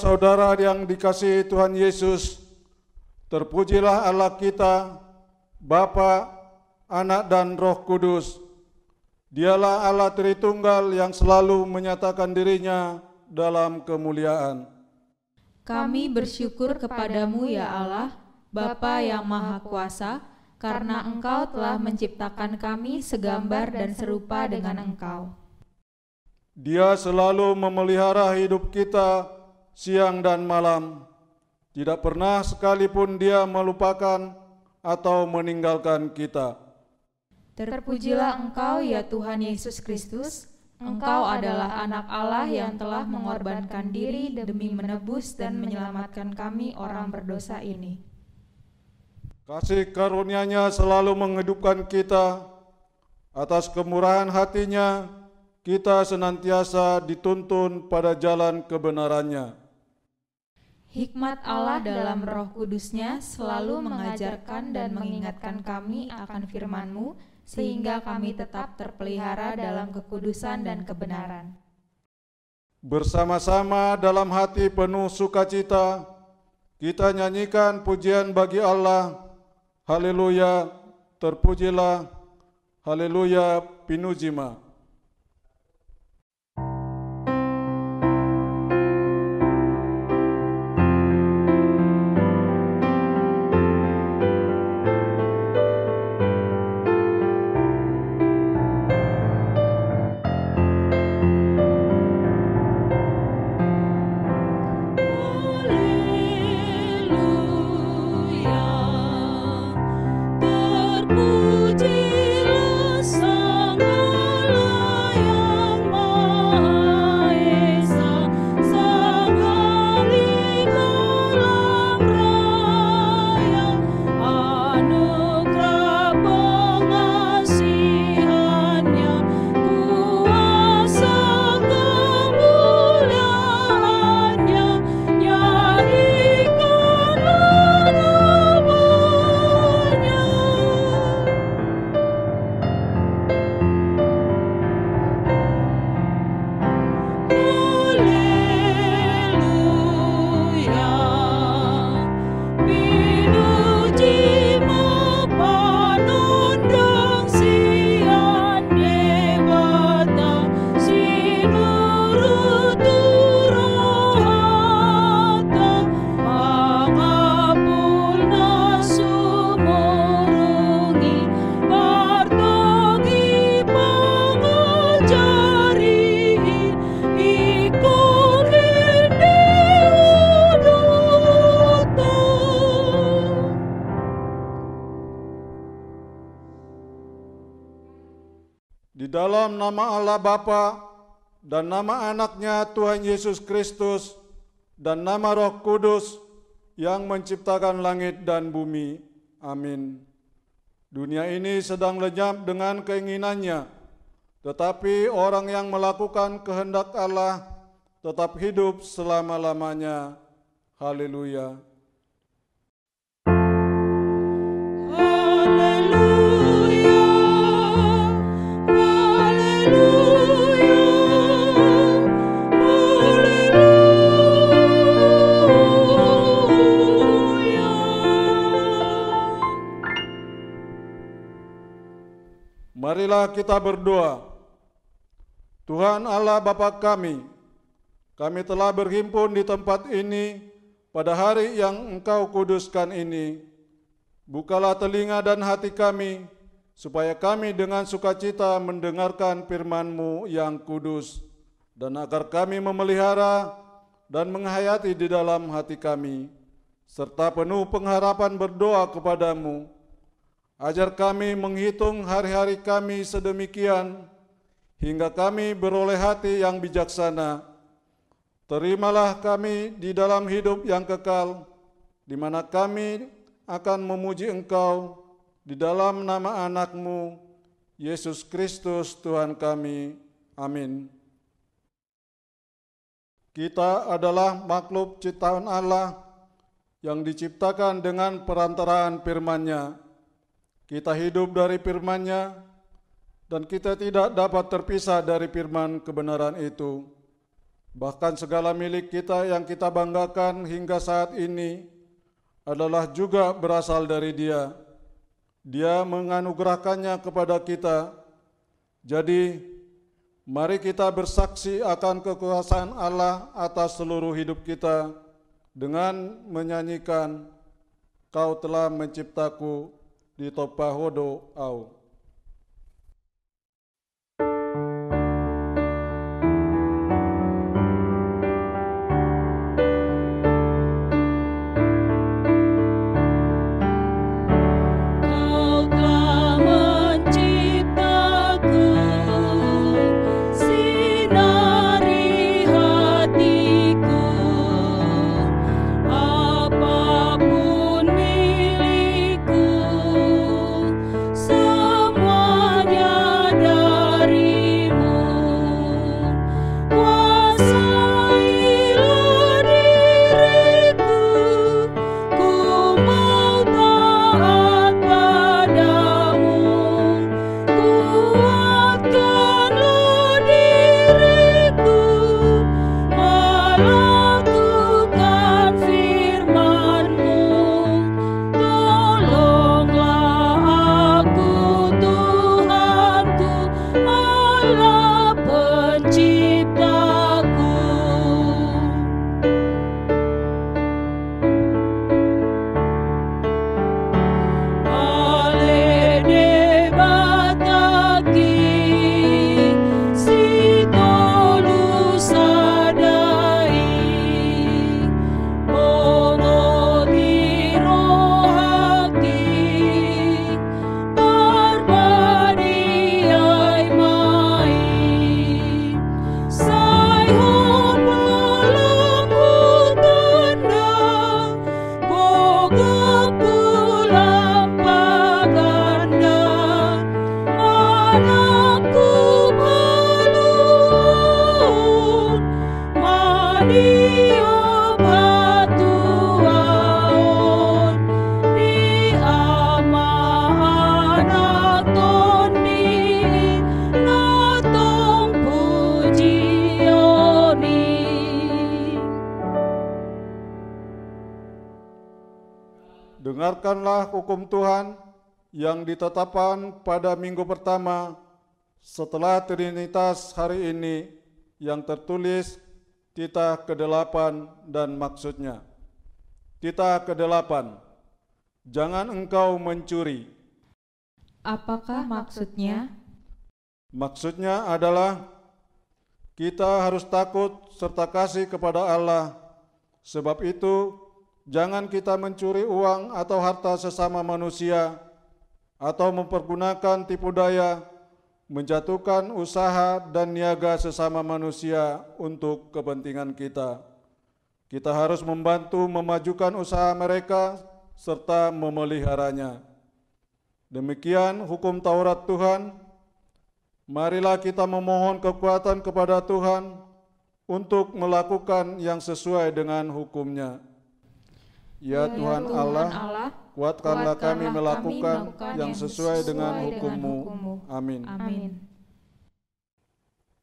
Saudara-saudara yang dikasihi Tuhan Yesus, terpujilah Allah kita, Bapa, Anak dan Roh Kudus. Dialah Allah Tritunggal yang selalu menyatakan dirinya dalam kemuliaan. Kami bersyukur kepadamu ya Allah, Bapa yang Maha Kuasa, karena Engkau telah menciptakan kami segambar dan serupa dengan Engkau. Dia selalu memelihara hidup kita siang dan malam. Tidak pernah sekalipun dia melupakan atau meninggalkan kita. Terpujilah Engkau ya Tuhan Yesus Kristus. Engkau adalah anak Allah yang telah mengorbankan diri demi menebus dan menyelamatkan kami orang berdosa ini. Kasih karunia-Nya selalu menghidupkan kita. Atas kemurahan hatinya, kita senantiasa dituntun pada jalan kebenarannya. Hikmat Allah dalam roh kudusnya selalu mengajarkan dan mengingatkan kami akan firman-Mu, sehingga kami tetap terpelihara dalam kekudusan dan kebenaran. Bersama-sama dalam hati penuh sukacita, kita nyanyikan pujian bagi Allah. Haleluya, terpujilah. Haleluya, pinujima. Allah Bapa dan nama anaknya Tuhan Yesus Kristus dan nama Roh Kudus yang menciptakan langit dan bumi. Amin. Dunia ini sedang lenyap dengan keinginannya, tetapi orang yang melakukan kehendak Allah tetap hidup selama-lamanya. Haleluya. Haleluya Marilah kita berdoa. Tuhan Allah Bapa kami, kami telah berhimpun di tempat ini pada hari yang Engkau kuduskan ini. Bukalah telinga dan hati kami, supaya kami dengan sukacita mendengarkan firman-Mu yang kudus, dan agar kami memelihara dan menghayati di dalam hati kami, serta penuh pengharapan berdoa kepadamu. Ajar kami menghitung hari-hari kami sedemikian, hingga kami beroleh hati yang bijaksana. Terimalah kami di dalam hidup yang kekal, di mana kami akan memuji Engkau di dalam nama anakmu, Yesus Kristus Tuhan kami. Amin. Kita adalah makhluk ciptaan Allah yang diciptakan dengan perantaraan firman-Nya. Kita hidup dari firman-Nya dan kita tidak dapat terpisah dari firman kebenaran itu. Bahkan segala milik kita yang kita banggakan hingga saat ini adalah juga berasal dari Dia. Dia menganugerahkannya kepada kita. Jadi, mari kita bersaksi akan kekuasaan Allah atas seluruh hidup kita dengan menyanyikan Kau telah menciptaku di topahodo au. Yang ditetapkan pada minggu pertama setelah Trinitas hari ini yang tertulis titah ke-8 dan maksudnya. Titah ke-8, jangan engkau mencuri. Apakah maksudnya? Maksudnya adalah kita harus takut serta kasih kepada Allah. Sebab itu, jangan kita mencuri uang atau harta sesama manusia, atau mempergunakan tipu daya, menjatuhkan usaha dan niaga sesama manusia untuk kepentingan kita. Kita harus membantu memajukan usaha mereka serta memeliharanya. Demikian hukum Taurat Tuhan. Marilah kita memohon kekuatan kepada Tuhan untuk melakukan yang sesuai dengan hukumnya. Ya Tuhan Allah, kuatkanlah kami melakukan yang sesuai dengan hukum-Mu. Amin. Amin.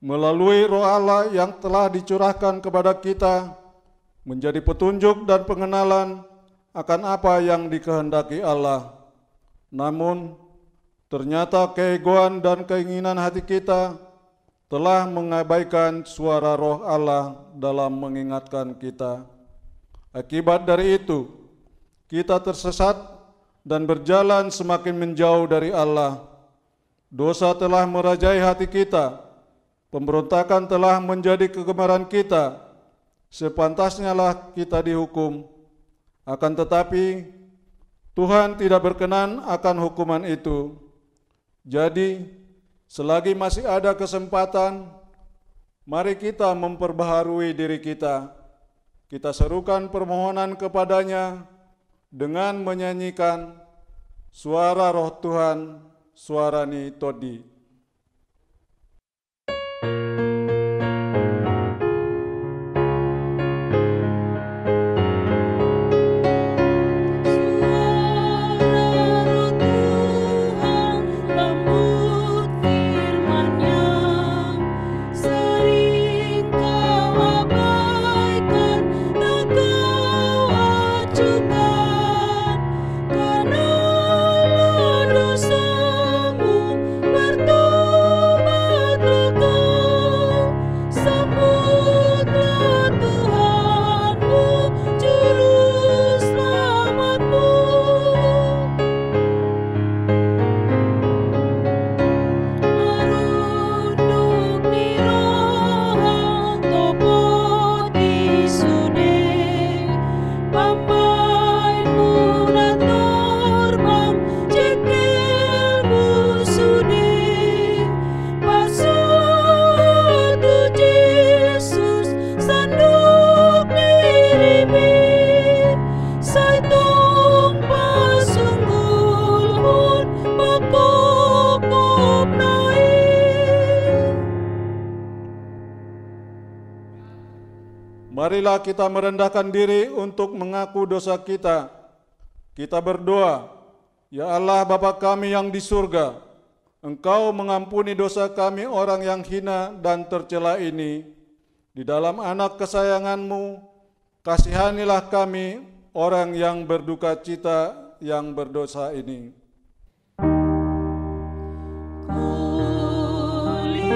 Melalui roh Allah yang telah dicurahkan kepada kita, menjadi petunjuk dan pengenalan akan apa yang dikehendaki Allah. Namun, ternyata keegoan dan keinginan hati kita telah mengabaikan suara roh Allah dalam mengingatkan kita. Akibat dari itu, kita tersesat dan berjalan semakin menjauh dari Allah. Dosa telah merajai hati kita, pemberontakan telah menjadi kegemaran kita, sepantasnya lah kita dihukum. Akan tetapi, Tuhan tidak berkenan akan hukuman itu. Jadi, selagi masih ada kesempatan, mari kita memperbaharui diri kita. Kita serukan permohonan kepadanya dengan menyanyikan suara roh Tuhan, suara ni todi. Kita merendahkan diri untuk mengaku dosa kita. Kita berdoa, Ya Allah Bapa kami yang di surga, Engkau mengampuni dosa kami orang yang hina dan tercela ini. Di dalam anak kesayanganmu, kasihanilah kami orang yang berduka cita yang berdosa ini. Kulihat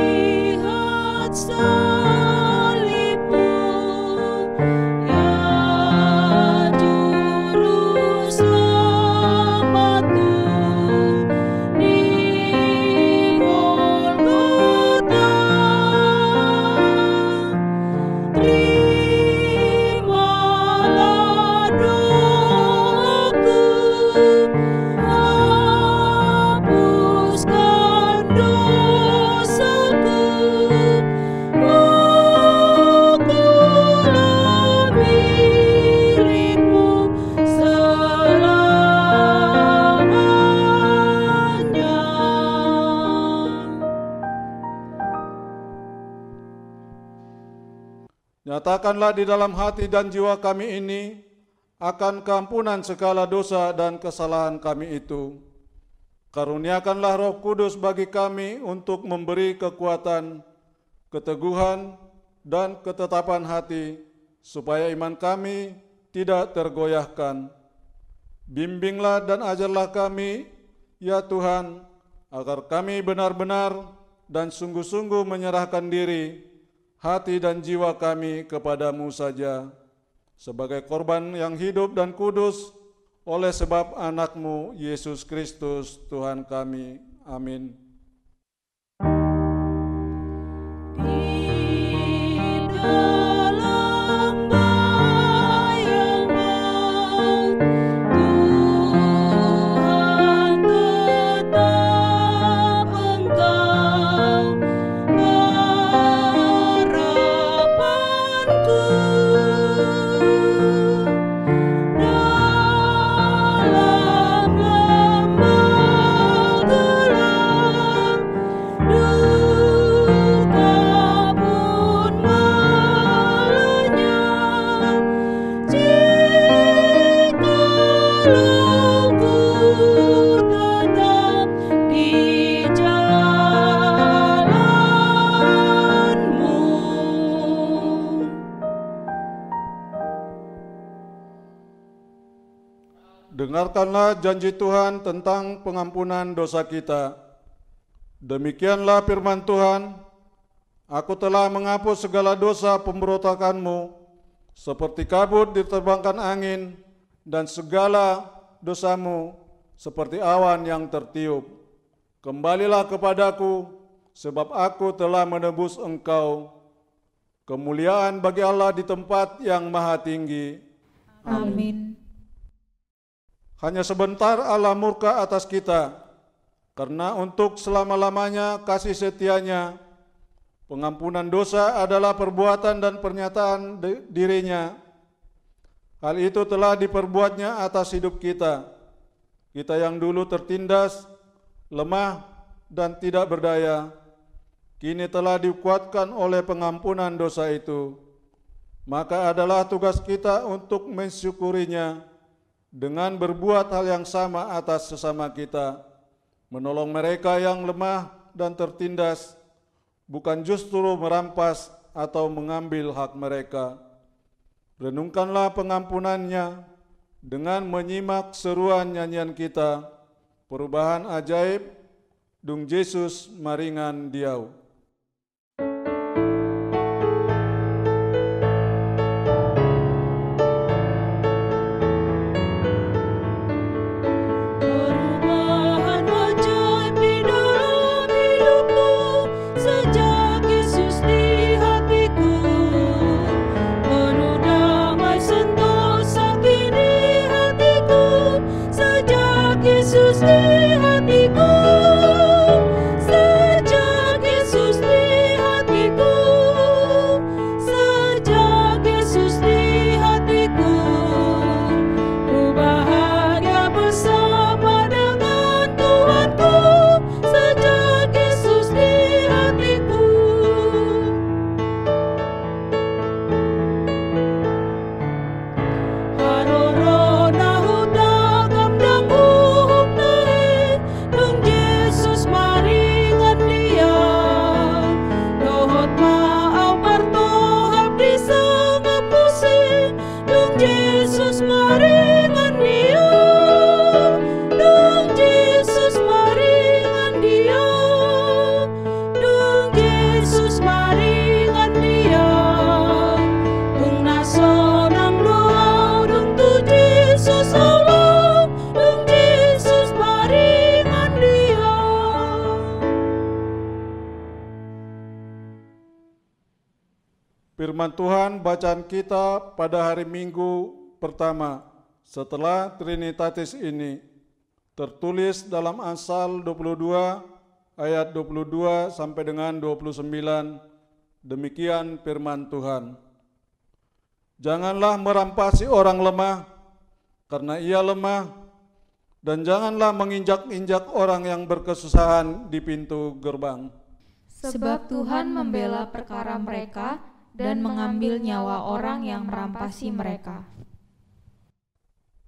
Nyatakanlah di dalam hati dan jiwa kami ini akan keampunan segala dosa dan kesalahan kami itu. Karuniakanlah roh kudus bagi kami untuk memberi kekuatan, keteguhan, dan ketetapan hati, supaya iman kami tidak tergoyahkan. Bimbinglah dan ajarlah kami, ya Tuhan, agar kami benar-benar dan sungguh-sungguh menyerahkan diri, hati dan jiwa kami kepadamu saja, sebagai korban yang hidup dan kudus, oleh sebab anakmu Yesus Kristus Tuhan kami. Amin. Dengarkanlah janji Tuhan tentang pengampunan dosa kita. Demikianlah firman Tuhan, Aku telah menghapus segala dosa pemberontakanmu, seperti kabut diterbangkan angin, dan segala dosamu seperti awan yang tertiup. Kembalilah kepadaku, sebab aku telah menebus engkau. Kemuliaan bagi Allah di tempat yang maha tinggi. Amin. Hanya sebentar Allah murka atas kita, karena untuk selama-lamanya kasih setianya, pengampunan dosa adalah perbuatan dan pernyataan di- dirinya. Hal itu telah diperbuatnya atas hidup kita. Kita yang dulu tertindas, lemah, dan tidak berdaya, kini telah dikuatkan oleh pengampunan dosa itu. Maka adalah tugas kita untuk mensyukurinya dengan berbuat hal yang sama atas sesama kita, menolong mereka yang lemah dan tertindas, bukan justru merampas atau mengambil hak mereka. Renungkanlah pengampunannya dengan menyimak seruan nyanyian kita, perubahan ajaib, Dung Yesus maringan diau. Bacaan kita pada hari Minggu pertama setelah Trinitatis ini tertulis dalam Amsal 22 ayat 22 sampai dengan 29 demikian firman Tuhan. Janganlah merampasi orang lemah karena ia lemah dan janganlah menginjak-injak orang yang berkesusahan di pintu gerbang. Sebab Tuhan membela perkara mereka dan mengambil nyawa orang yang merampasi mereka.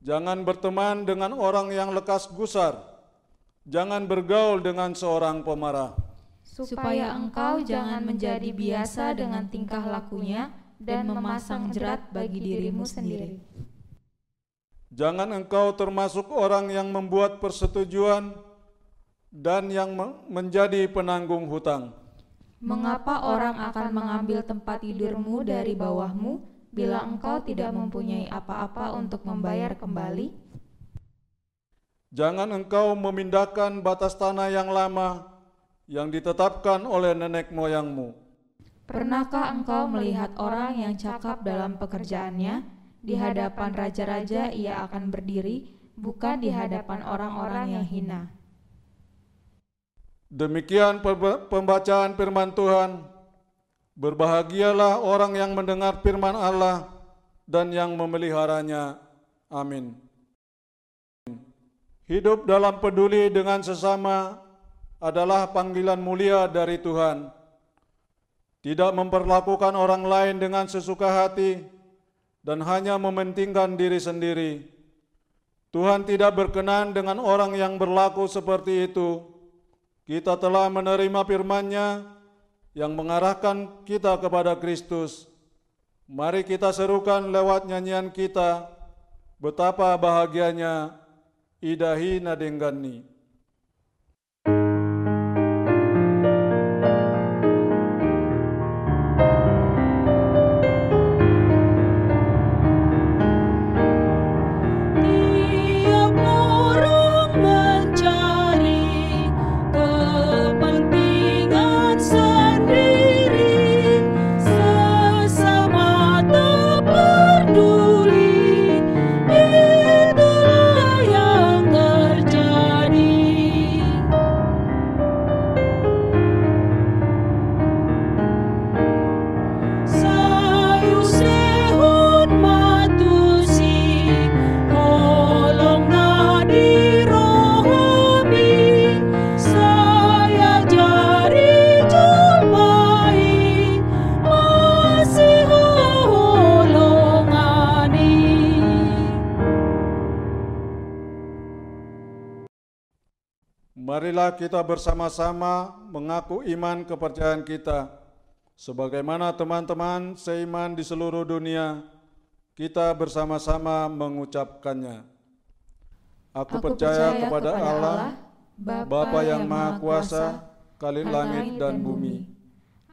Jangan berteman dengan orang yang lekas gusar. Jangan bergaul dengan seorang pemarah. supaya engkau jangan menjadi biasa dengan tingkah lakunya dan memasang jerat bagi dirimu sendiri. Jangan engkau termasuk orang yang membuat persetujuan dan yang me- menjadi penanggung hutang. Mengapa orang akan mengambil tempat tidurmu dari bawahmu bila engkau tidak mempunyai apa-apa untuk membayar kembali? Jangan engkau memindahkan batas tanah yang lama yang ditetapkan oleh nenek moyangmu. Pernahkah engkau melihat orang yang cakap dalam pekerjaannya? Di hadapan raja-raja ia akan berdiri, bukan di hadapan orang-orang yang hina. Demikian pembacaan firman Tuhan. Berbahagialah orang yang mendengar firman Allah dan yang memeliharanya. Amin. Hidup dalam peduli dengan sesama adalah panggilan mulia dari Tuhan. Tidak memperlakukan orang lain dengan sesuka hati dan hanya mementingkan diri sendiri. Tuhan tidak berkenan dengan orang yang berlaku seperti itu. Kita telah menerima firman-Nya yang mengarahkan kita kepada Kristus. Mari kita serukan lewat nyanyian kita betapa bahagianya Idahi Nadenggani. Marilah kita bersama-sama mengaku iman kepercayaan kita. Sebagaimana teman-teman seiman di seluruh dunia, kita bersama-sama mengucapkannya. Aku, percaya, kepada Allah, Bapa yang Maha Kuasa, Kali langit dan bumi.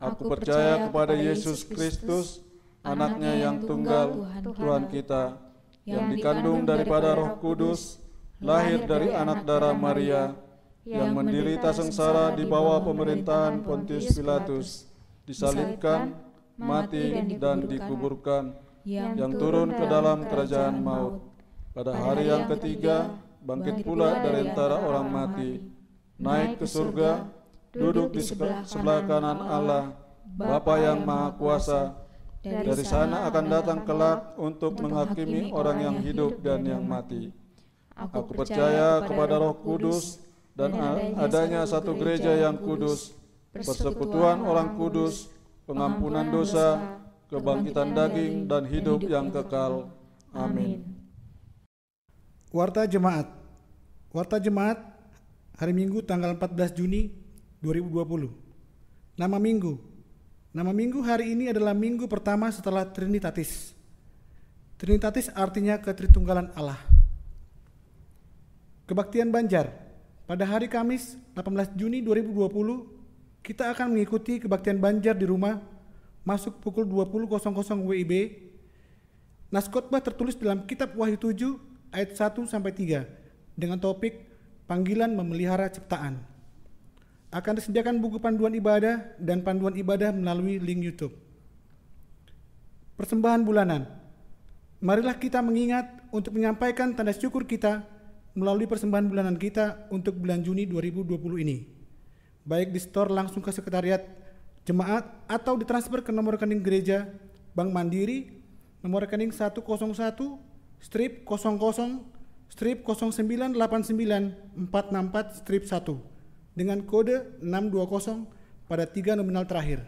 Aku percaya kepada Yesus Kristus, anaknya yang tunggal, Tuhan kita, yang dikandung daripada roh kudus, lahir dari anak darah Maria, yang menderita sengsara di bawah pemerintahan Pontius Pilatus, disalibkan, mati, dan dikuburkan, yang turun ke dalam kerajaan maut. Pada hari yang ketiga, bangkit pula dari antara orang mati, naik ke surga, duduk di sebelah, kanan Allah, Bapa yang Maha Kuasa. Dari sana akan datang kelak untuk menghakimi orang yang hidup dan yang mati. Aku percaya kepada Roh Kudus dan adanya satu gereja yang kudus, persekutuan orang kudus, pengampunan dosa, kebangkitan daging dan hidup yang kekal. Amin. Warta Jemaat. Warta Jemaat hari Minggu tanggal 14 Juni 2020 Nama Minggu. Nama Minggu hari ini adalah minggu pertama setelah Trinitatis. Trinitatis artinya ketritunggalan Allah. Kebaktian Banjar Pada hari Kamis 18 Juni 2020 Kita akan mengikuti kebaktian Banjar di rumah Masuk pukul 20.00 WIB Nas khotbah tertulis dalam kitab Wahyu 7 ayat 1 sampai 3 dengan topik panggilan memelihara ciptaan. Akan disediakan buku panduan ibadah dan panduan ibadah melalui link YouTube. persembahan bulanan. Marilah kita mengingat untuk menyampaikan tanda syukur kita melalui persembahan bulanan kita untuk bulan Juni 2020 ini. Baik di store langsung ke sekretariat jemaat atau ditransfer ke nomor rekening gereja Bank Mandiri nomor rekening 101 strip 00 strip 0989464 strip 1 dengan kode 620 pada tiga nominal terakhir.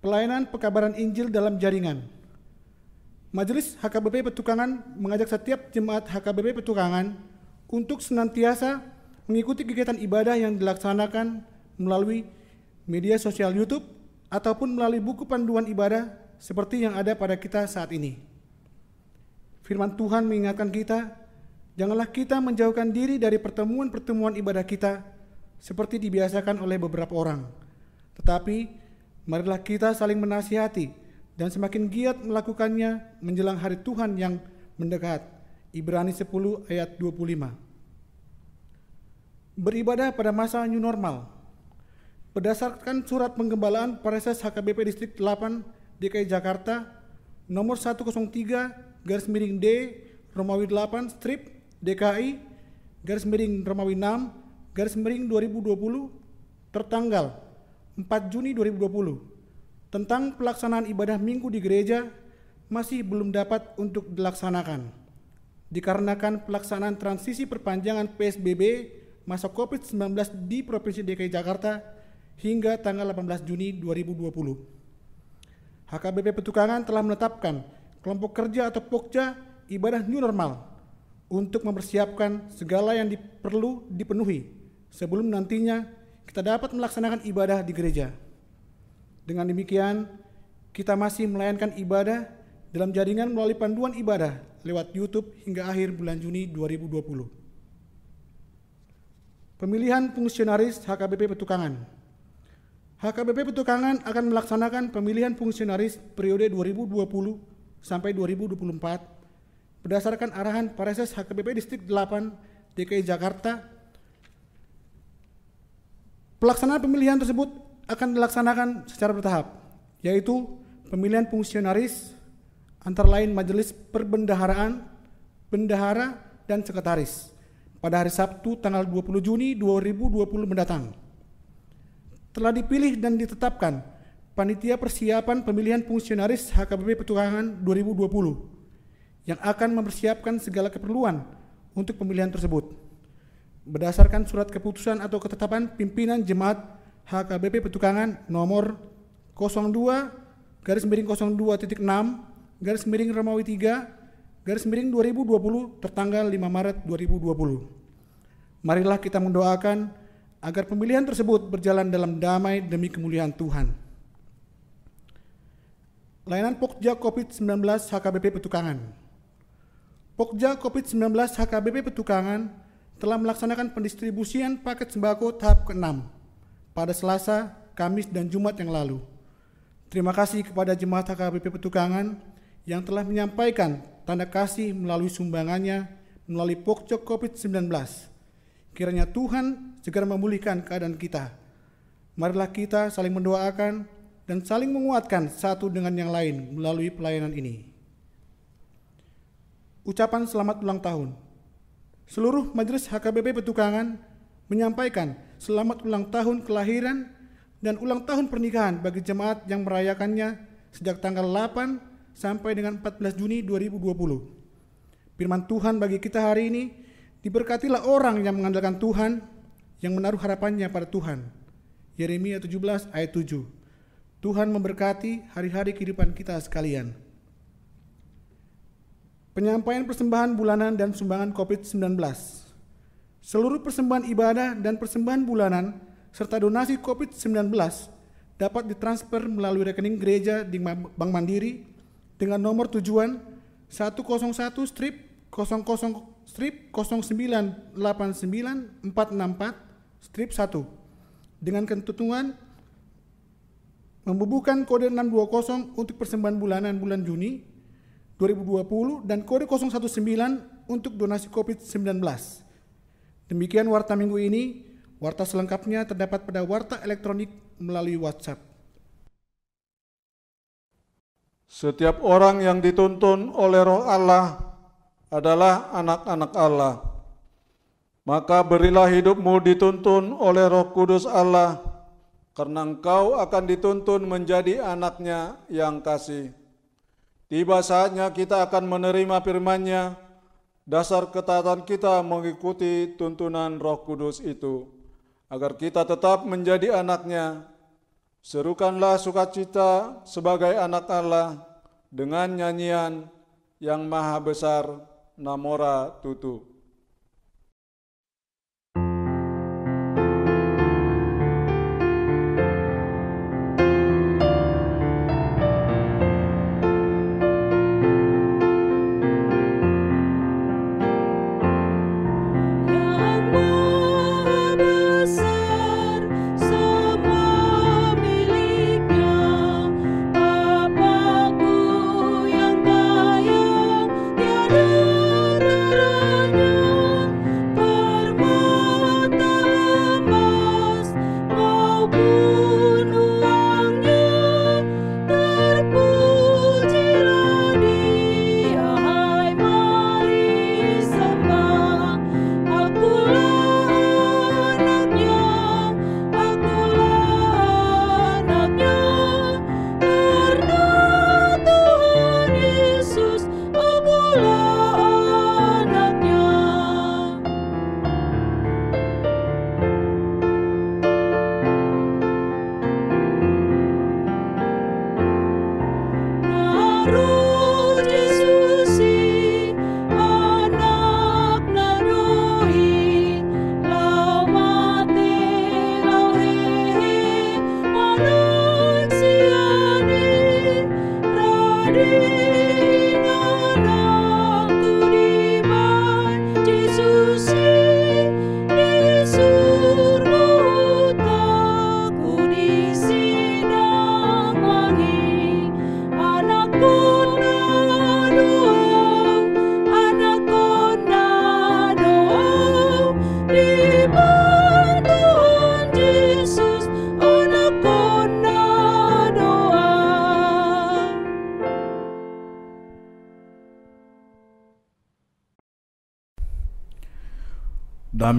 Pelayanan pekabaran Injil dalam jaringan. Majelis HKBP Petukangan mengajak setiap jemaat HKBP Petukangan untuk senantiasa mengikuti kegiatan ibadah yang dilaksanakan melalui media sosial YouTube ataupun melalui buku panduan ibadah seperti yang ada pada kita saat ini. Firman Tuhan mengingatkan kita, janganlah kita menjauhkan diri dari pertemuan-pertemuan ibadah kita seperti dibiasakan oleh beberapa orang. Tetapi marilah kita saling menasihati dan semakin giat melakukannya menjelang hari Tuhan yang mendekat. Ibrani 10 ayat 25. Beribadah pada masa new normal. Berdasarkan surat penggembalaan Pareses HKBP Distrik 8 DKI Jakarta nomor 103 garis miring D Romawi 8 strip DKI garis miring Romawi 6 garis miring 2020 tertanggal 4 Juni 2020 tentang pelaksanaan ibadah minggu di gereja masih belum dapat untuk dilaksanakan dikarenakan pelaksanaan transisi perpanjangan PSBB masa COVID-19 di Provinsi DKI Jakarta hingga tanggal 18 Juni 2020. HKBP Petukangan telah menetapkan kelompok kerja atau pokja ibadah new normal untuk mempersiapkan segala yang perlu dipenuhi sebelum nantinya kita dapat melaksanakan ibadah di gereja. Dengan demikian, kita masih melayankan ibadah dalam jaringan melalui panduan ibadah lewat YouTube hingga akhir bulan Juni 2020. Pemilihan fungsionaris HKBP Petukangan HKBP Petukangan akan melaksanakan pemilihan fungsionaris periode 2020 sampai 2024 berdasarkan arahan Pareses HKBP Distrik 8 DKI Jakarta. Pelaksanaan pemilihan tersebut akan dilaksanakan secara bertahap, yaitu pemilihan fungsionaris antara lain Majelis Perbendaharaan, Bendahara, dan Sekretaris pada hari Sabtu tanggal 20 Juni 2020 mendatang telah dipilih dan ditetapkan Panitia Persiapan Pemilihan Fungsionaris HKBP Petukangan 2020 yang akan mempersiapkan segala keperluan untuk pemilihan tersebut. Berdasarkan surat keputusan atau ketetapan pimpinan jemaat HKBP Petukangan nomor 02 garis miring 02.6 garis miring Romawi 3 garis miring 2020 tertanggal 5 Maret 2020. Marilah kita mendoakan agar pemilihan tersebut berjalan dalam damai demi kemuliaan Tuhan. Layanan Pokja COVID-19 HKBP Petukangan Pokja COVID-19 HKBP Petukangan telah melaksanakan pendistribusian paket sembako tahap ke-6 pada Selasa, Kamis, dan Jumat yang lalu. Terima kasih kepada jemaat HKBP Petukangan yang telah menyampaikan tanda kasih melalui sumbangannya melalui Pokja COVID-19. Kiranya Tuhan segera memulihkan keadaan kita. Marilah kita saling mendoakan dan saling menguatkan satu dengan yang lain melalui pelayanan ini. Ucapan selamat ulang tahun. Seluruh majelis HKBP Petukangan menyampaikan selamat ulang tahun kelahiran dan ulang tahun pernikahan bagi jemaat yang merayakannya sejak tanggal 8 sampai dengan 14 Juni 2020. Firman Tuhan bagi kita hari ini, diberkatilah orang yang mengandalkan Tuhan yang menaruh harapannya pada Tuhan. Yeremia 17 ayat 7. Tuhan memberkati hari-hari kehidupan kita sekalian. Penyampaian persembahan bulanan dan sumbangan COVID-19. Seluruh persembahan ibadah dan persembahan bulanan serta donasi COVID-19 dapat ditransfer melalui rekening gereja di Bank Mandiri dengan nomor tujuan 101 strip 00 strip 0989464 strip 1 dengan ketentuan membubuhkan kode 620 untuk persembahan bulanan bulan Juni 2020 dan kode 019 untuk donasi COVID-19. Demikian warta minggu ini. Warta selengkapnya terdapat pada warta elektronik melalui WhatsApp. Setiap orang yang dituntun oleh Roh Allah adalah anak-anak Allah. Maka berilah hidupmu dituntun oleh Roh Kudus Allah, karena engkau akan dituntun menjadi anaknya yang kasih. Tiba saatnya kita akan menerima firman-Nya, dasar ketaatan kita mengikuti tuntunan Roh Kudus itu, agar kita tetap menjadi anaknya. Serukanlah sukacita sebagai anak Allah dengan nyanyian yang maha besar, Namora Tutu.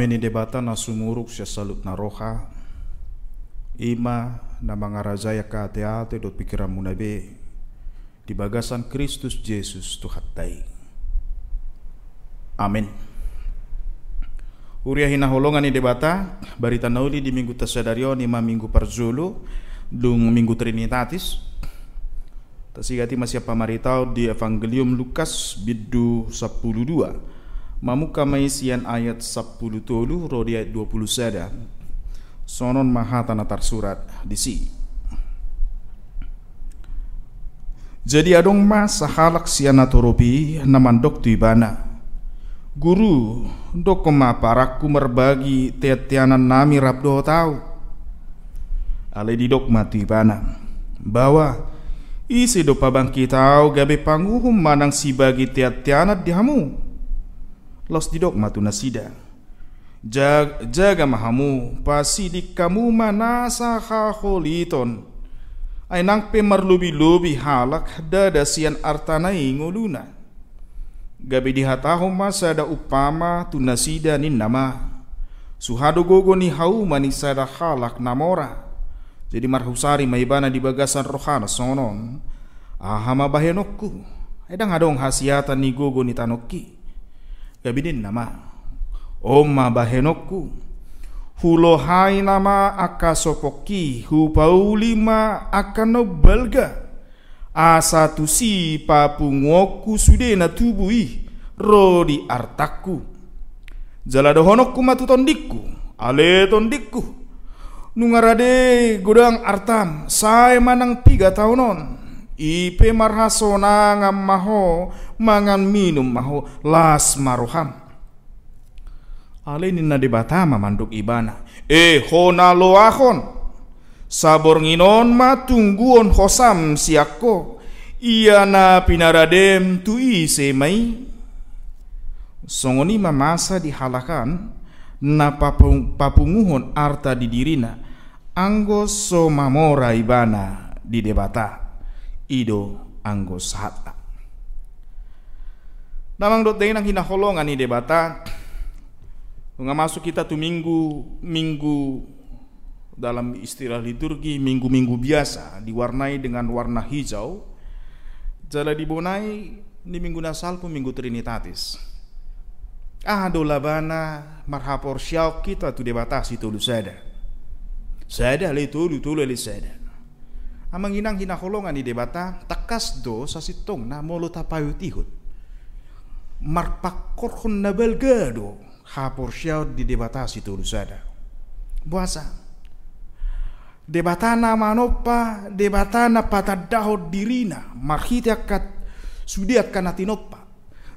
Dame ni debata na sumuruk siya salut na roha. Ima na mga razaya ka ate-ate dot pikiran mo na be. Di bagasan Kristus Jesus tuhatay. Amin. Uria hinaholongan ni debata, barita nauli di minggu tasadaryo ni ma minggu parzulu, dung minggu trinitatis. Tasigati masih pamaritaw di Evangelium Lukas bidu 12. Mamuka maisian ayat 10 tolu rodi ayat 20 sada. Sonon mahata na tarsurat di si. Jadi adong ma sahalak siana torobi namandok tu ibana. Guru, dok ma paraku merbagi tetianan nami rabdo tau. Ale di dok mati ibana. Bawa isi do pabangki tau gabe panguhum manang si bagi tiat-tianat dihamu los didok matu nasida. Jag, jaga mahamu pasi di kamu manasa haholiton. Ay nang pemarlubi-lubi halak dada sian artanai nguluna. Gabi dihataho masa da upama tu nasida nin nama. Suhado gogo ni hau manisada halak namora. Jadi marhusari maibana di bagasan rohana sonon. Ahama bahenokku. Edang adong hasiatan ni gogo ni tanoki gabinin nama Oma bahenokku. Hulo hai nama aka sopoki hu paulima aka no balga asa si papungoku sude na tubui. Rodi artaku. Jalado honokku matu tondikku. Ale tondikku. Nungarade godang artam. Saya manang tiga tahunon Ipe marhasona ngam maho mangan minum maho las maruham. Ale nina debatama manduk ibana. Eh hona loahon. Sabor nginon ma tungguon hosam siako. Ia na pinaradem tu ise mai. Songoni mamasa dihalakan na papung, papunguhon arta di dirina. Anggo so mamora ibana di debata. Ido anggo sahata. Namang dot nang hinaholongan ni debata Nga masuk kita tuh minggu minggu dalam istilah liturgi minggu-minggu biasa diwarnai dengan warna hijau. Jala dibonai ni minggu nasal pun minggu Trinitatis. Ah do labana marhapor syau kita tu debatasi tu sada. Sada le tu tu le sada. Amang inang hinaholongan di debata takas do sasitong na molo tapayu tihut. Marpakor hun nabel gado hapor siyaw di debatasi tu lusada. Buasa. Debatana manopa, debatana patadaho dirina, marhita kat sudiat kanatinopa.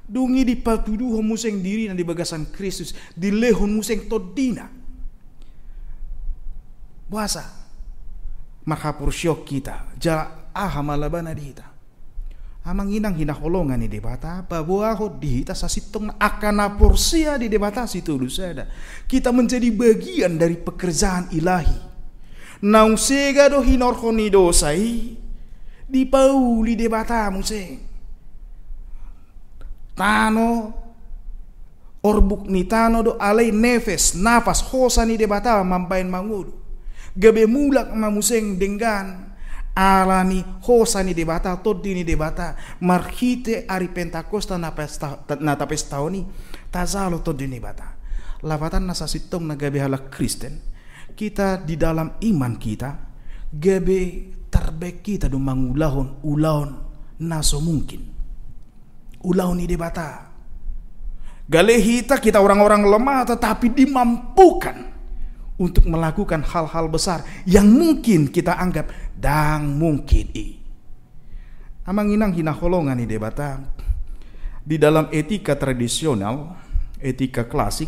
Dungi di patuduho museng dirina di bagasan Kristus, di lehon museng todina. Buasa. Marhapur syok kita, jala aha malabana dita amang inang hinaholongan ni debata babuaho dihita sasitong akan porsia di debata situ ada kita menjadi bagian dari pekerjaan ilahi. Naung sega do hinorhoni dosai di pauli debata museng tano orbuk ni tano do alai nefes nafas hosa ni debata mampain mangudu gabe mulak mamuseng dengan alani hosani debata ni debata. Marhite ari pentakosta na pesta na tapestaoni tazalo di debata lavatan nasa sitong na gabe hala Kristen. Kita di dalam iman kita gabe tarbek kita do mangulahon ulahon naso mungkin. Ulahon ni debata. Galehita kita orang-orang lemah tetapi dimampukan untuk melakukan hal-hal besar yang mungkin kita anggap dang mungkin i. Amang inang hinaholongan ni debata di dalam etika tradisional, etika klasik,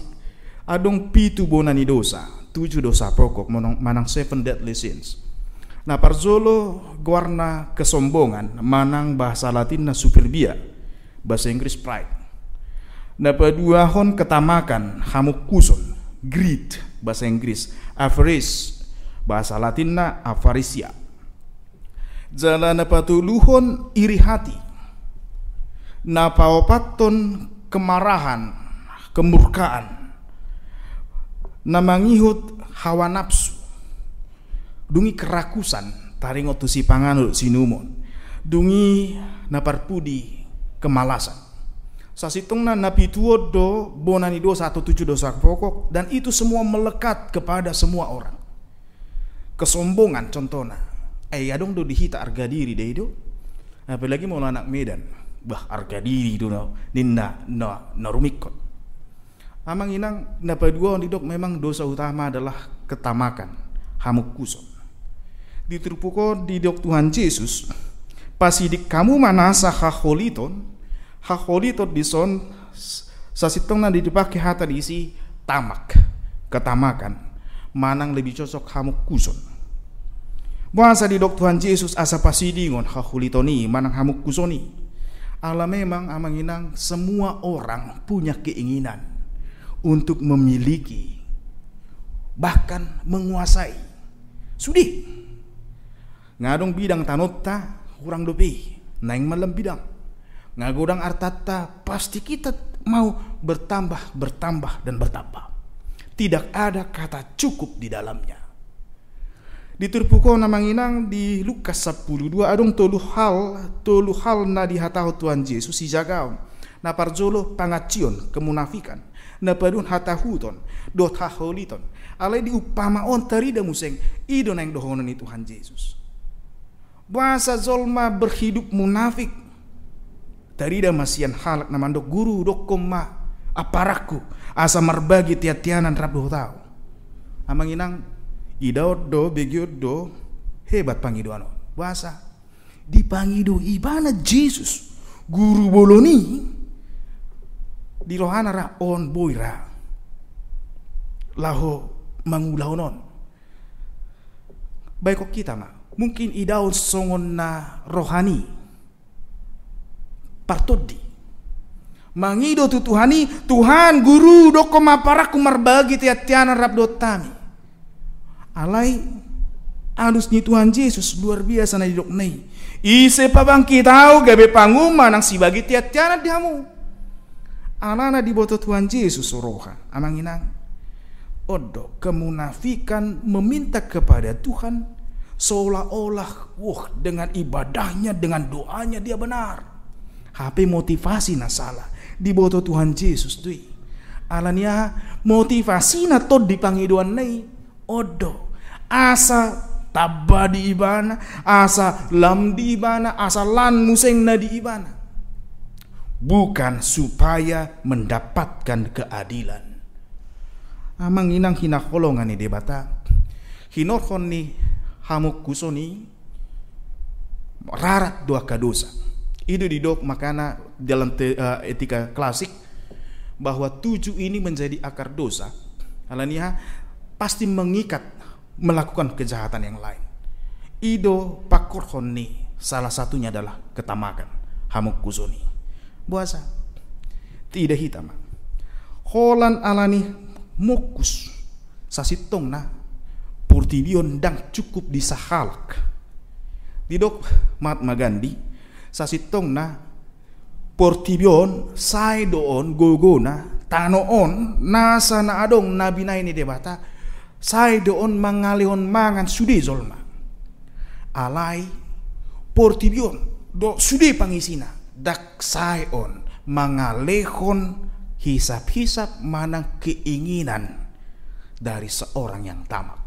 adong pitu bonani dosa, tujuh dosa pokok manang seven deadly sins. Nah parzolo guarna kesombongan, manang bahasa Latin na superbia, bahasa Inggris pride. Nah hon ketamakan, hamuk kuson, greed, bahasa Inggris, avarice, bahasa Latin na avarisia Jalan patuluhon iri hati. Napaopaton kemarahan, kemurkaan. Namangihut hawa nafsu. Dungi kerakusan, taringot si panganut sinumon. Dungi naparpudi kemalasan. Sasitong na napituo do bonani dosa atau tujuh dosa pokok dan itu semua melekat kepada semua orang. Kesombongan contohnya. Eh adong do dihita harga diri deh itu apalagi mau anak Medan. Bah harga diri itu no ninna no no rumikot amang inang napa dua dok memang dosa utama adalah ketamakan hamuk diterpuko di dok Tuhan Yesus pasidik kamu manasa haholiton haholiton dison sasitong na dipakai hata diisi tamak ketamakan manang lebih cocok hamuk kuson Bahasa di dok Tuhan Yesus asa pasidingon hahulitoni manang hamuk kusoni. Allah memang amang inang semua orang punya keinginan untuk memiliki bahkan menguasai. Sudi. Ngadong bidang tanota kurang dopi naing malam bidang. Ngagodang artata pasti kita mau bertambah, bertambah dan bertambah. Tidak ada kata cukup di dalamnya. Diturpuko na manginang di Lukas 12 adong tolu hal tolu hal na dihataho Tuhan Yesus si jagaw na parjolo pangacion kemunafikan. Na padun hatahuton dot haholiton alay di upamaon tarida museng ido yang dohonon ni Tuhan Yesus. Bahasa zolma berhidup munafik tarida masian halak na mandok guru dok koma aparaku. Asa marbagi tiatianan rab tau. Amanginang Idaodo begiodo hebat pangidoano. Bahasa dipangido ibana Jesus guru boloni di rohana ra on boira laho mangulahonon baik kok kita mah mungkin idaon songon na rohani partodi mangido tu Tuhani Tuhan guru doko maparaku marbagi tiatiana rab dotami alai Alusnya Tuhan Yesus luar biasa na didok nei. Ise pabangki tahu gabe panguma nang si bagi tiat tiana dihamu. Alana di boto Tuhan Yesus soroha. Amang inang. Odo kemunafikan meminta kepada Tuhan seolah-olah wah dengan ibadahnya dengan doanya dia benar. HP motivasi na di boto Tuhan Yesus tuh. Alania motivasi na to di pangiduan nei odo. Asa tabba di ibana asa lam di ibana asa lan museng na di ibana. Bukan supaya mendapatkan keadilan. Amang inang hinakolongan ni debata hinokon ni hamuk kusoni rarat dua kadosa itu didok makana dalam te, uh, etika klasik bahwa tujuh ini menjadi akar dosa. Alania pasti mengikat melakukan kejahatan yang lain. Ido pakor honni salah satunya adalah ketamakan hamuk kusoni buasa? Tidak hitam holan alani mokus sasitong na purtibion dang cukup disahalak. Didok Mahatma Gandhi sasitong na. Portibion sai doon gogona tanoon nasa na adong nabinay ni debata. Sai doon mangalihon mangan sudi zolma alay portibion do sudi pangisina dak sai on mangalehon hisap-hisap manang keinginan dari seorang yang tamak.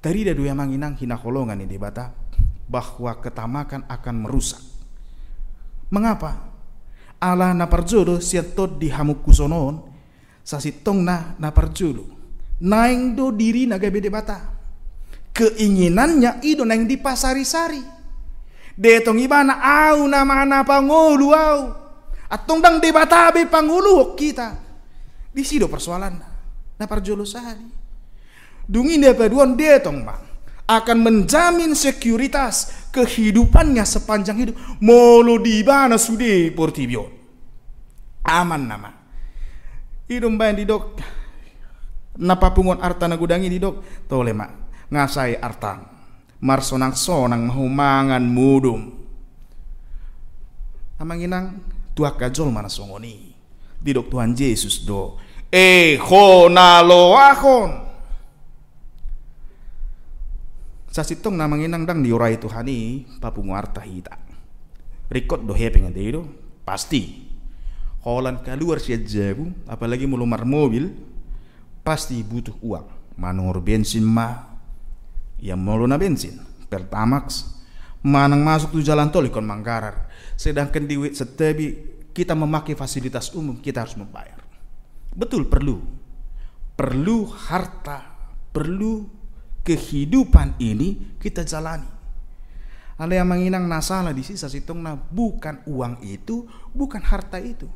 Tadi ada dua manginang hinakolongan ini debata bahwa ketamakan akan merusak Mengapa? Allah na parjodo siatot na na parjodo. Naing do diri naga bede bata. Keinginannya ido naing di pasari-sari. Detong ibana au na mana pangulu au. Atong dang de bata be pangulu kita. Di sido persoalan na parjolo sehari. Dungin dia paduan detong bang akan menjamin sekuritas kehidupannya sepanjang hidup. Molo di mana sudah portibio. Aman nama. Hidung bayan di dok. Napa pungon arta na gudangi di dok. Tole mak. Ngasai artang. Marsonang sonang mahumangan mudum. Amanginang tuak kajol mana songoni. Di dok Tuhan Yesus do. Eh ho nalo ahon. Sasitong na manginang dang diorai Tuhani papunguarta hita. Rekod do hepeng itu pasti. Holan keluar siya jabu, apalagi mulumar mobil, pasti butuh uang. Manur bensin ma, yang mau na bensin, pertamax, manang masuk tuh jalan tol ikon manggarar. Sedangkan di setebi kita memakai fasilitas umum kita harus membayar. Betul perlu, perlu harta, perlu kehidupan ini kita jalani. Ada yang menginang nasalah di sisa situng na bukan uang itu, bukan harta itu.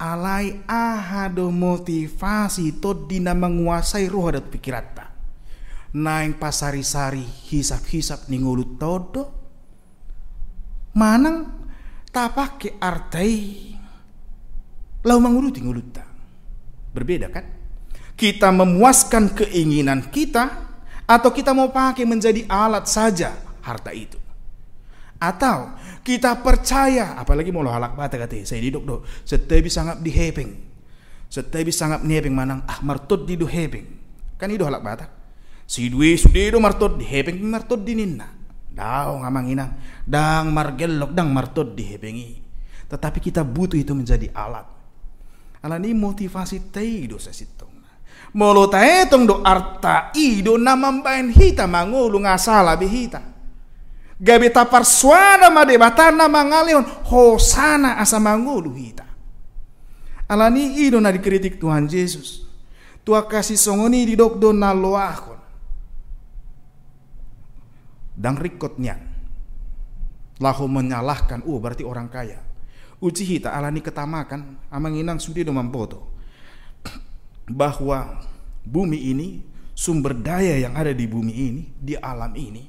Alai ahado motivasi to dina menguasai roh dan pikiran ta. Naing pasari-sari hisap-hisap ningulut todo. Manang tapake artai lau manguruti ngulut ta. Berbeda kan? Kita memuaskan keinginan kita atau kita mau pakai menjadi alat saja harta itu. Atau kita percaya, apalagi mau halak bata kata saya didok do, setiap bisa ngap di hepeng, setiap bisa ngap hepeng manang ah martot di do hepeng, kan itu halak bata. Si dua sudah do martot di hepeng martot di ninna, dao ngamang inang, dang margelok dang martot di hepengi. Tetapi kita butuh itu menjadi alat. Alat ini motivasi teido sesitong. Molo taetong do arta ido namambain hita mangulu ngasala bihita. Gabi tapar suara made batana mangaleon hosana asa mangulu hita. Alani ido na dikritik Tuhan Yesus. Tua kasih songoni di dok do na loakon. Dan rikotnya. Lahu menyalahkan, oh berarti orang kaya. Uci hita alani ketamakan, amanginang sudi do mampoto bahwa bumi ini, sumber daya yang ada di bumi ini, di alam ini,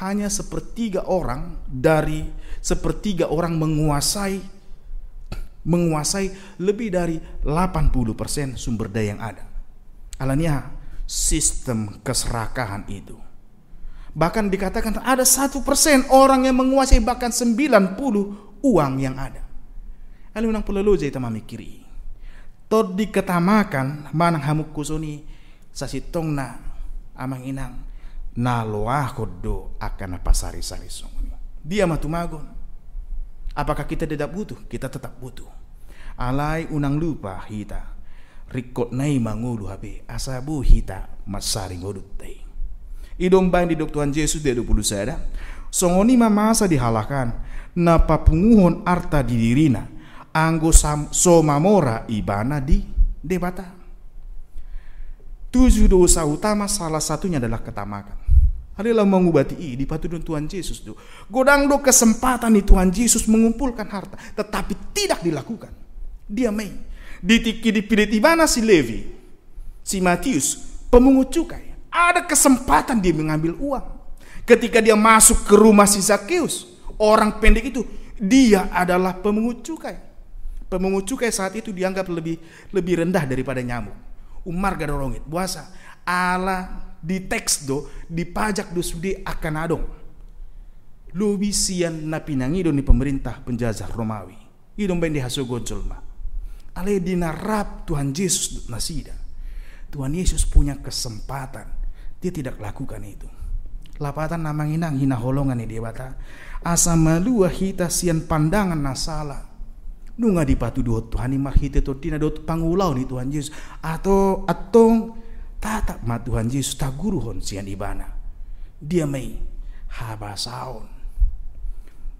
hanya sepertiga orang dari sepertiga orang menguasai menguasai lebih dari 80% sumber daya yang ada. Alania sistem keserakahan itu. Bahkan dikatakan ada satu persen orang yang menguasai bahkan 90 uang yang ada. Lalu nang pula loja itu mamikiri. Tod diketamakan manang hamuk kusuni sasitong na amang inang naloah kodo akan apa sari-sari songoni. Dia matumagon. Apakah kita tidak butuh? Kita tetap butuh. Alai unang lupa hita. Rikot nai mangulu hape asabu hita masari ngodut tei. Idong bain di Tuhan Yesus dia 20 sada. Songoni mamasa dihalakan na papunguhon arta di dirina anggo somamora ibana di debata. Tujuh dosa utama salah satunya adalah ketamakan. Adalah mengubati i di patudun Tuhan Yesus do. Godang do kesempatan di Tuhan Yesus mengumpulkan harta, tetapi tidak dilakukan. Dia main. Ditiki dipilih mana si Levi, si Matius, pemungut cukai. Ada kesempatan dia mengambil uang. Ketika dia masuk ke rumah si Zakheus, orang pendek itu, dia adalah pemungut cukai. Pemungut cukai saat itu dianggap lebih lebih rendah daripada nyamuk. Umar gadorongit, puasa. ala di teks do di pajak do sude akan adong. Lubi sian na pinangido ni pemerintah penjajah Romawi. Idong bendi haso goncolma. Ale dinarap Tuhan Yesus nasida. Tuhan Yesus punya kesempatan. Dia tidak lakukan itu. Lapatan namang inang hina holongan ni dewata. Asa malua hita sian pandangan nasala. Nunga di patu dua Tuhan ni mahite to tina dot pangulau ni Tuhan Yesus. Atau atong tatap ma Tuhan Yesus ta guruhon sian ibana. Dia may habasaon.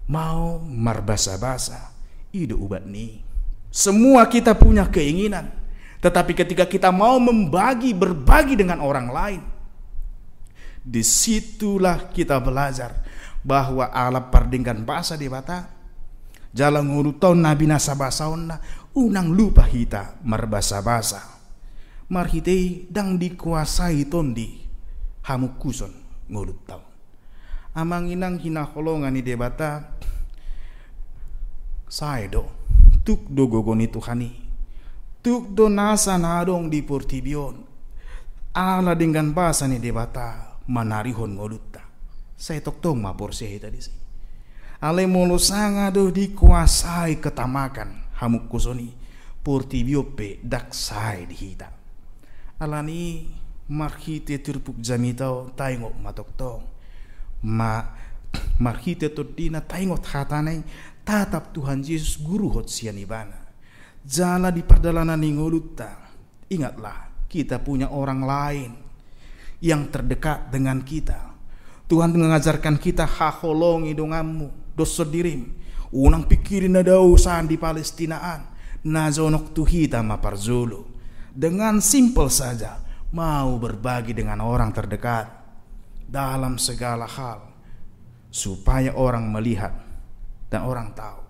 Mau marbasa-basa. Ido ubat ni. Semua kita punya keinginan. Tetapi ketika kita mau membagi, berbagi dengan orang lain. Di situlah kita belajar bahwa Allah pardingkan bahasa di bata. Jalan ngurutau nabi nasabasaon na unang lupa hita marbasa-basa. Marhitei dang dikuasai tondi hamuk kuson ngurutau. Amang inang hinaholongan ni debata Saido tuk do gogoni tuhani tuk do nasa nadong di portibion ala dengan bahasa ni debata manarihon ngolutta saya toktong ma porse tadi sih ale molo sanga do dikuasai ketamakan hamuk kusoni portibio pe dak sai di hita alani marhite turpuk jamitau taingok matoktong ma marhite todina taingot hatanai tatap Tuhan Yesus guru hot sianibana. Jala di perdalanan ningoluta. Ingatlah, kita punya orang lain yang terdekat dengan kita. Tuhan mengajarkan kita haholong idongamu, dosa dirim. Unang pikirin na daw saan di Palestinaan. Nazonok tuhita maparzulu. Dengan simple saja, mau berbagi dengan orang terdekat dalam segala hal supaya orang melihat dan orang tahu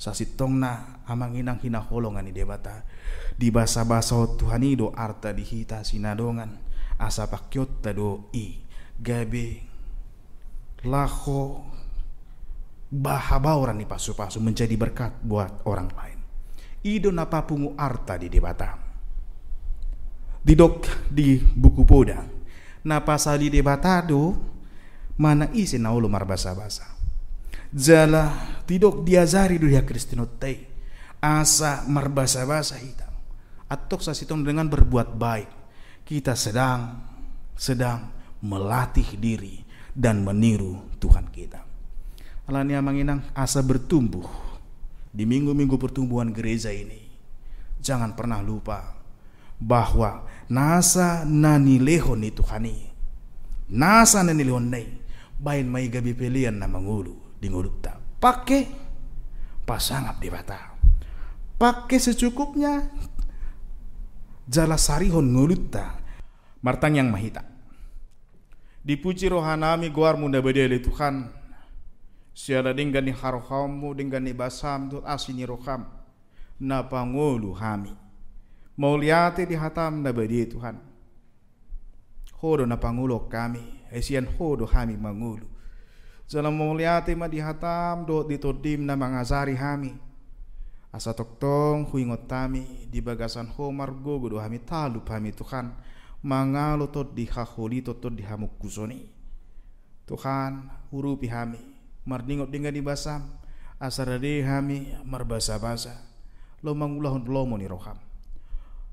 sasitong na amang inang hinaholongan ni debata di basa basa Tuhan do arta dihita sinadongan asa pakyot do i gabe laho bahabauran ni pasu-pasu menjadi berkat buat orang lain. Ido napapungu arta di debata. Di dok di buku poda. Na pasali debata do mana isi na ulo marbasa-basa. Jala tidok diazari dunia Kristenotai asa marbasa-basa hitam atau sasitong dengan berbuat baik. Kita sedang sedang melatih diri dan meniru Tuhan kita alania manginang asa bertumbuh di minggu-minggu pertumbuhan gereja ini jangan pernah lupa bahwa nasa nani lehon itu hani nasa nani lehon nei bain mai gabi pelian na mangulu di ngulukta. Pakai pasangap di bata. Pakai secukupnya jala sarihon ngulutta. Martang yang mahita. Dipuji rohanami guar munda bedele Tuhan. Siala dengan ni harohamu dengan ni basam tu asini roham. Na pangulu hami. Mau liate di hatam na bedele Tuhan. Hodo na pangulo kami. Esian hodo hami mangulu. Jalan muliati ma dihatam do ditodim na mangazari hami. Asa toktong huingot tami di bagasan homar gogo do hami talup hami Tuhan. mangalo tot di haholi tot di hamuk kusoni. Tuhan, hurupi hami, mardingot dengan di basam, asarade hami marbasa-basa, lo mangulahon lomo ni roham.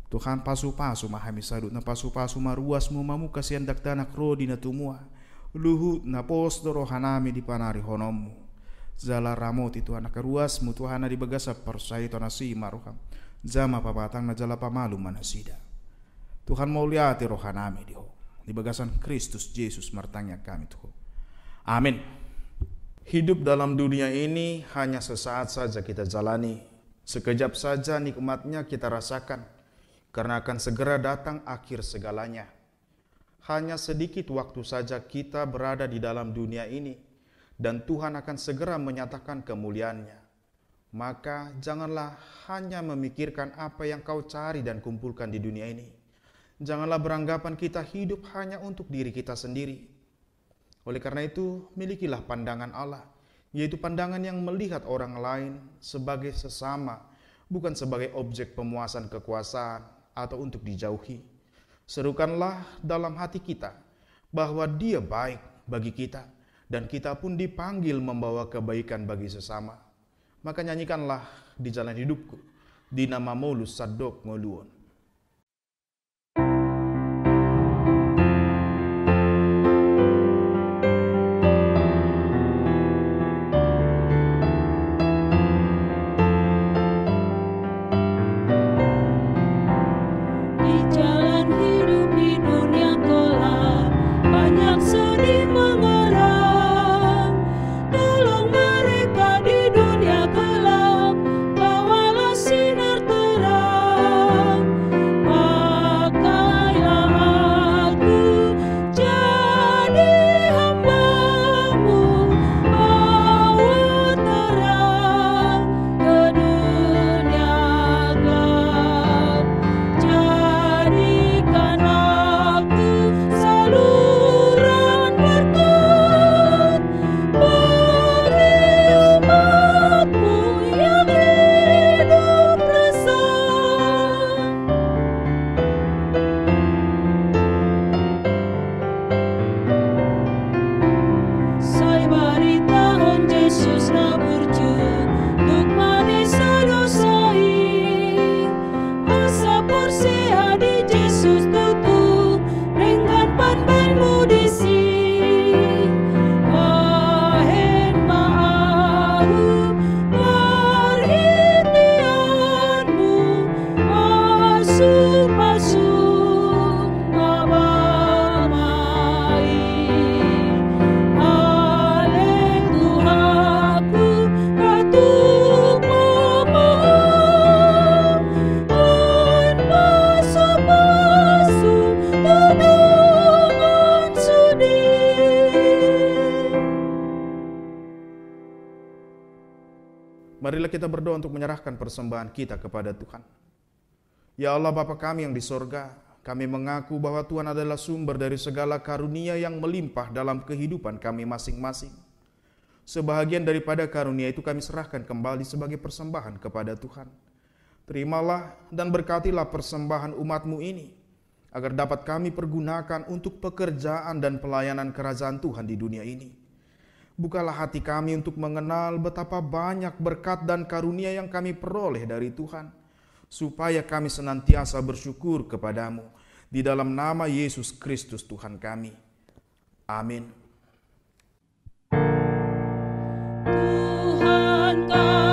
Tuhan pasu-pasu mahami sadut na pasu-pasu maruas mu mamu kasihan dak danak rodi na tumua. Luhut na pos rohanami di panari honomu. Zala ramot itu anak ruas mu Tuhan di bagasa persai to nasi maruham. Zama pabatang na jala pamalu manasida. Tuhan mau lihat rohanami di ho. Di bagasan Kristus Yesus martanya kami tuh. Amin. Hidup dalam dunia ini hanya sesaat saja kita jalani. Sekejap saja nikmatnya kita rasakan karena akan segera datang akhir segalanya. Hanya sedikit waktu saja kita berada di dalam dunia ini, dan Tuhan akan segera menyatakan kemuliaannya. Maka janganlah hanya memikirkan apa yang kau cari dan kumpulkan di dunia ini. Janganlah beranggapan kita hidup hanya untuk diri kita sendiri. Oleh karena itu, milikilah pandangan Allah, yaitu pandangan yang melihat orang lain sebagai sesama, bukan sebagai objek pemuasan kekuasaan, atau untuk dijauhi. Serukanlah dalam hati kita bahwa Dia baik bagi kita, dan kita pun dipanggil membawa kebaikan bagi sesama. Maka nyanyikanlah di jalan hidupku, di nama Molus Sadok Moluon. Untuk menyerahkan persembahan kita kepada Tuhan. Ya Allah Bapa kami yang di sorga, kami mengaku bahwa Tuhan adalah sumber dari segala karunia yang melimpah dalam kehidupan kami masing-masing. Sebahagian daripada karunia itu kami serahkan kembali sebagai persembahan kepada Tuhan. Terimalah dan berkatilah persembahan umatmu ini, agar dapat kami pergunakan untuk pekerjaan dan pelayanan kerajaan Tuhan di dunia ini. Bukalah hati kami untuk mengenal betapa banyak berkat dan karunia yang kami peroleh dari Tuhan, supaya kami senantiasa bersyukur kepadamu di dalam nama Yesus Kristus Tuhan kami. Amin. Tuhan karuniamu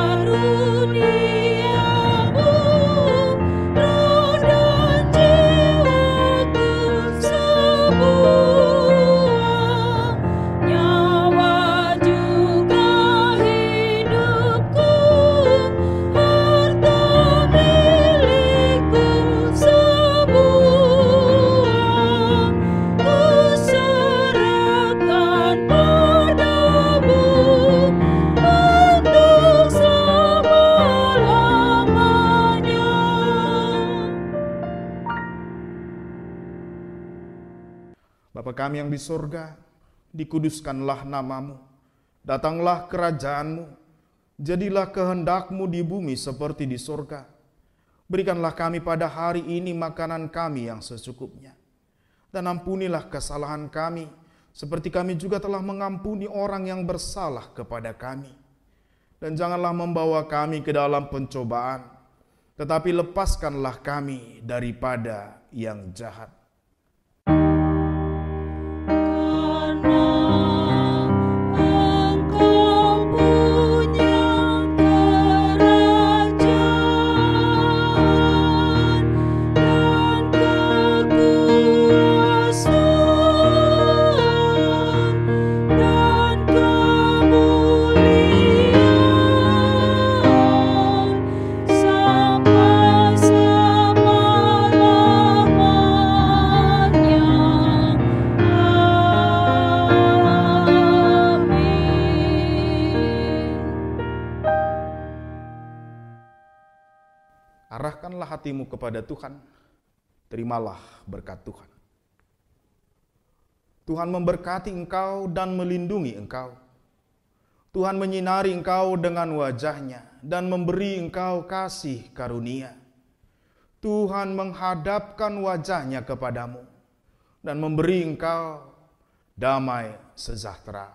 kami yang di sorga, dikuduskanlah namamu. Datanglah kerajaanmu, jadilah kehendakmu di bumi seperti di sorga. Berikanlah kami pada hari ini makanan kami yang secukupnya. Dan ampunilah kesalahan kami, seperti kami juga telah mengampuni orang yang bersalah kepada kami. Dan janganlah membawa kami ke dalam pencobaan, tetapi lepaskanlah kami daripada yang jahat. Karena hatimu kepada Tuhan, terimalah berkat Tuhan. Tuhan memberkati engkau dan melindungi engkau. Tuhan menyinari engkau dengan wajahnya dan memberi engkau kasih karunia. Tuhan menghadapkan wajahnya kepadamu dan memberi engkau damai sejahtera.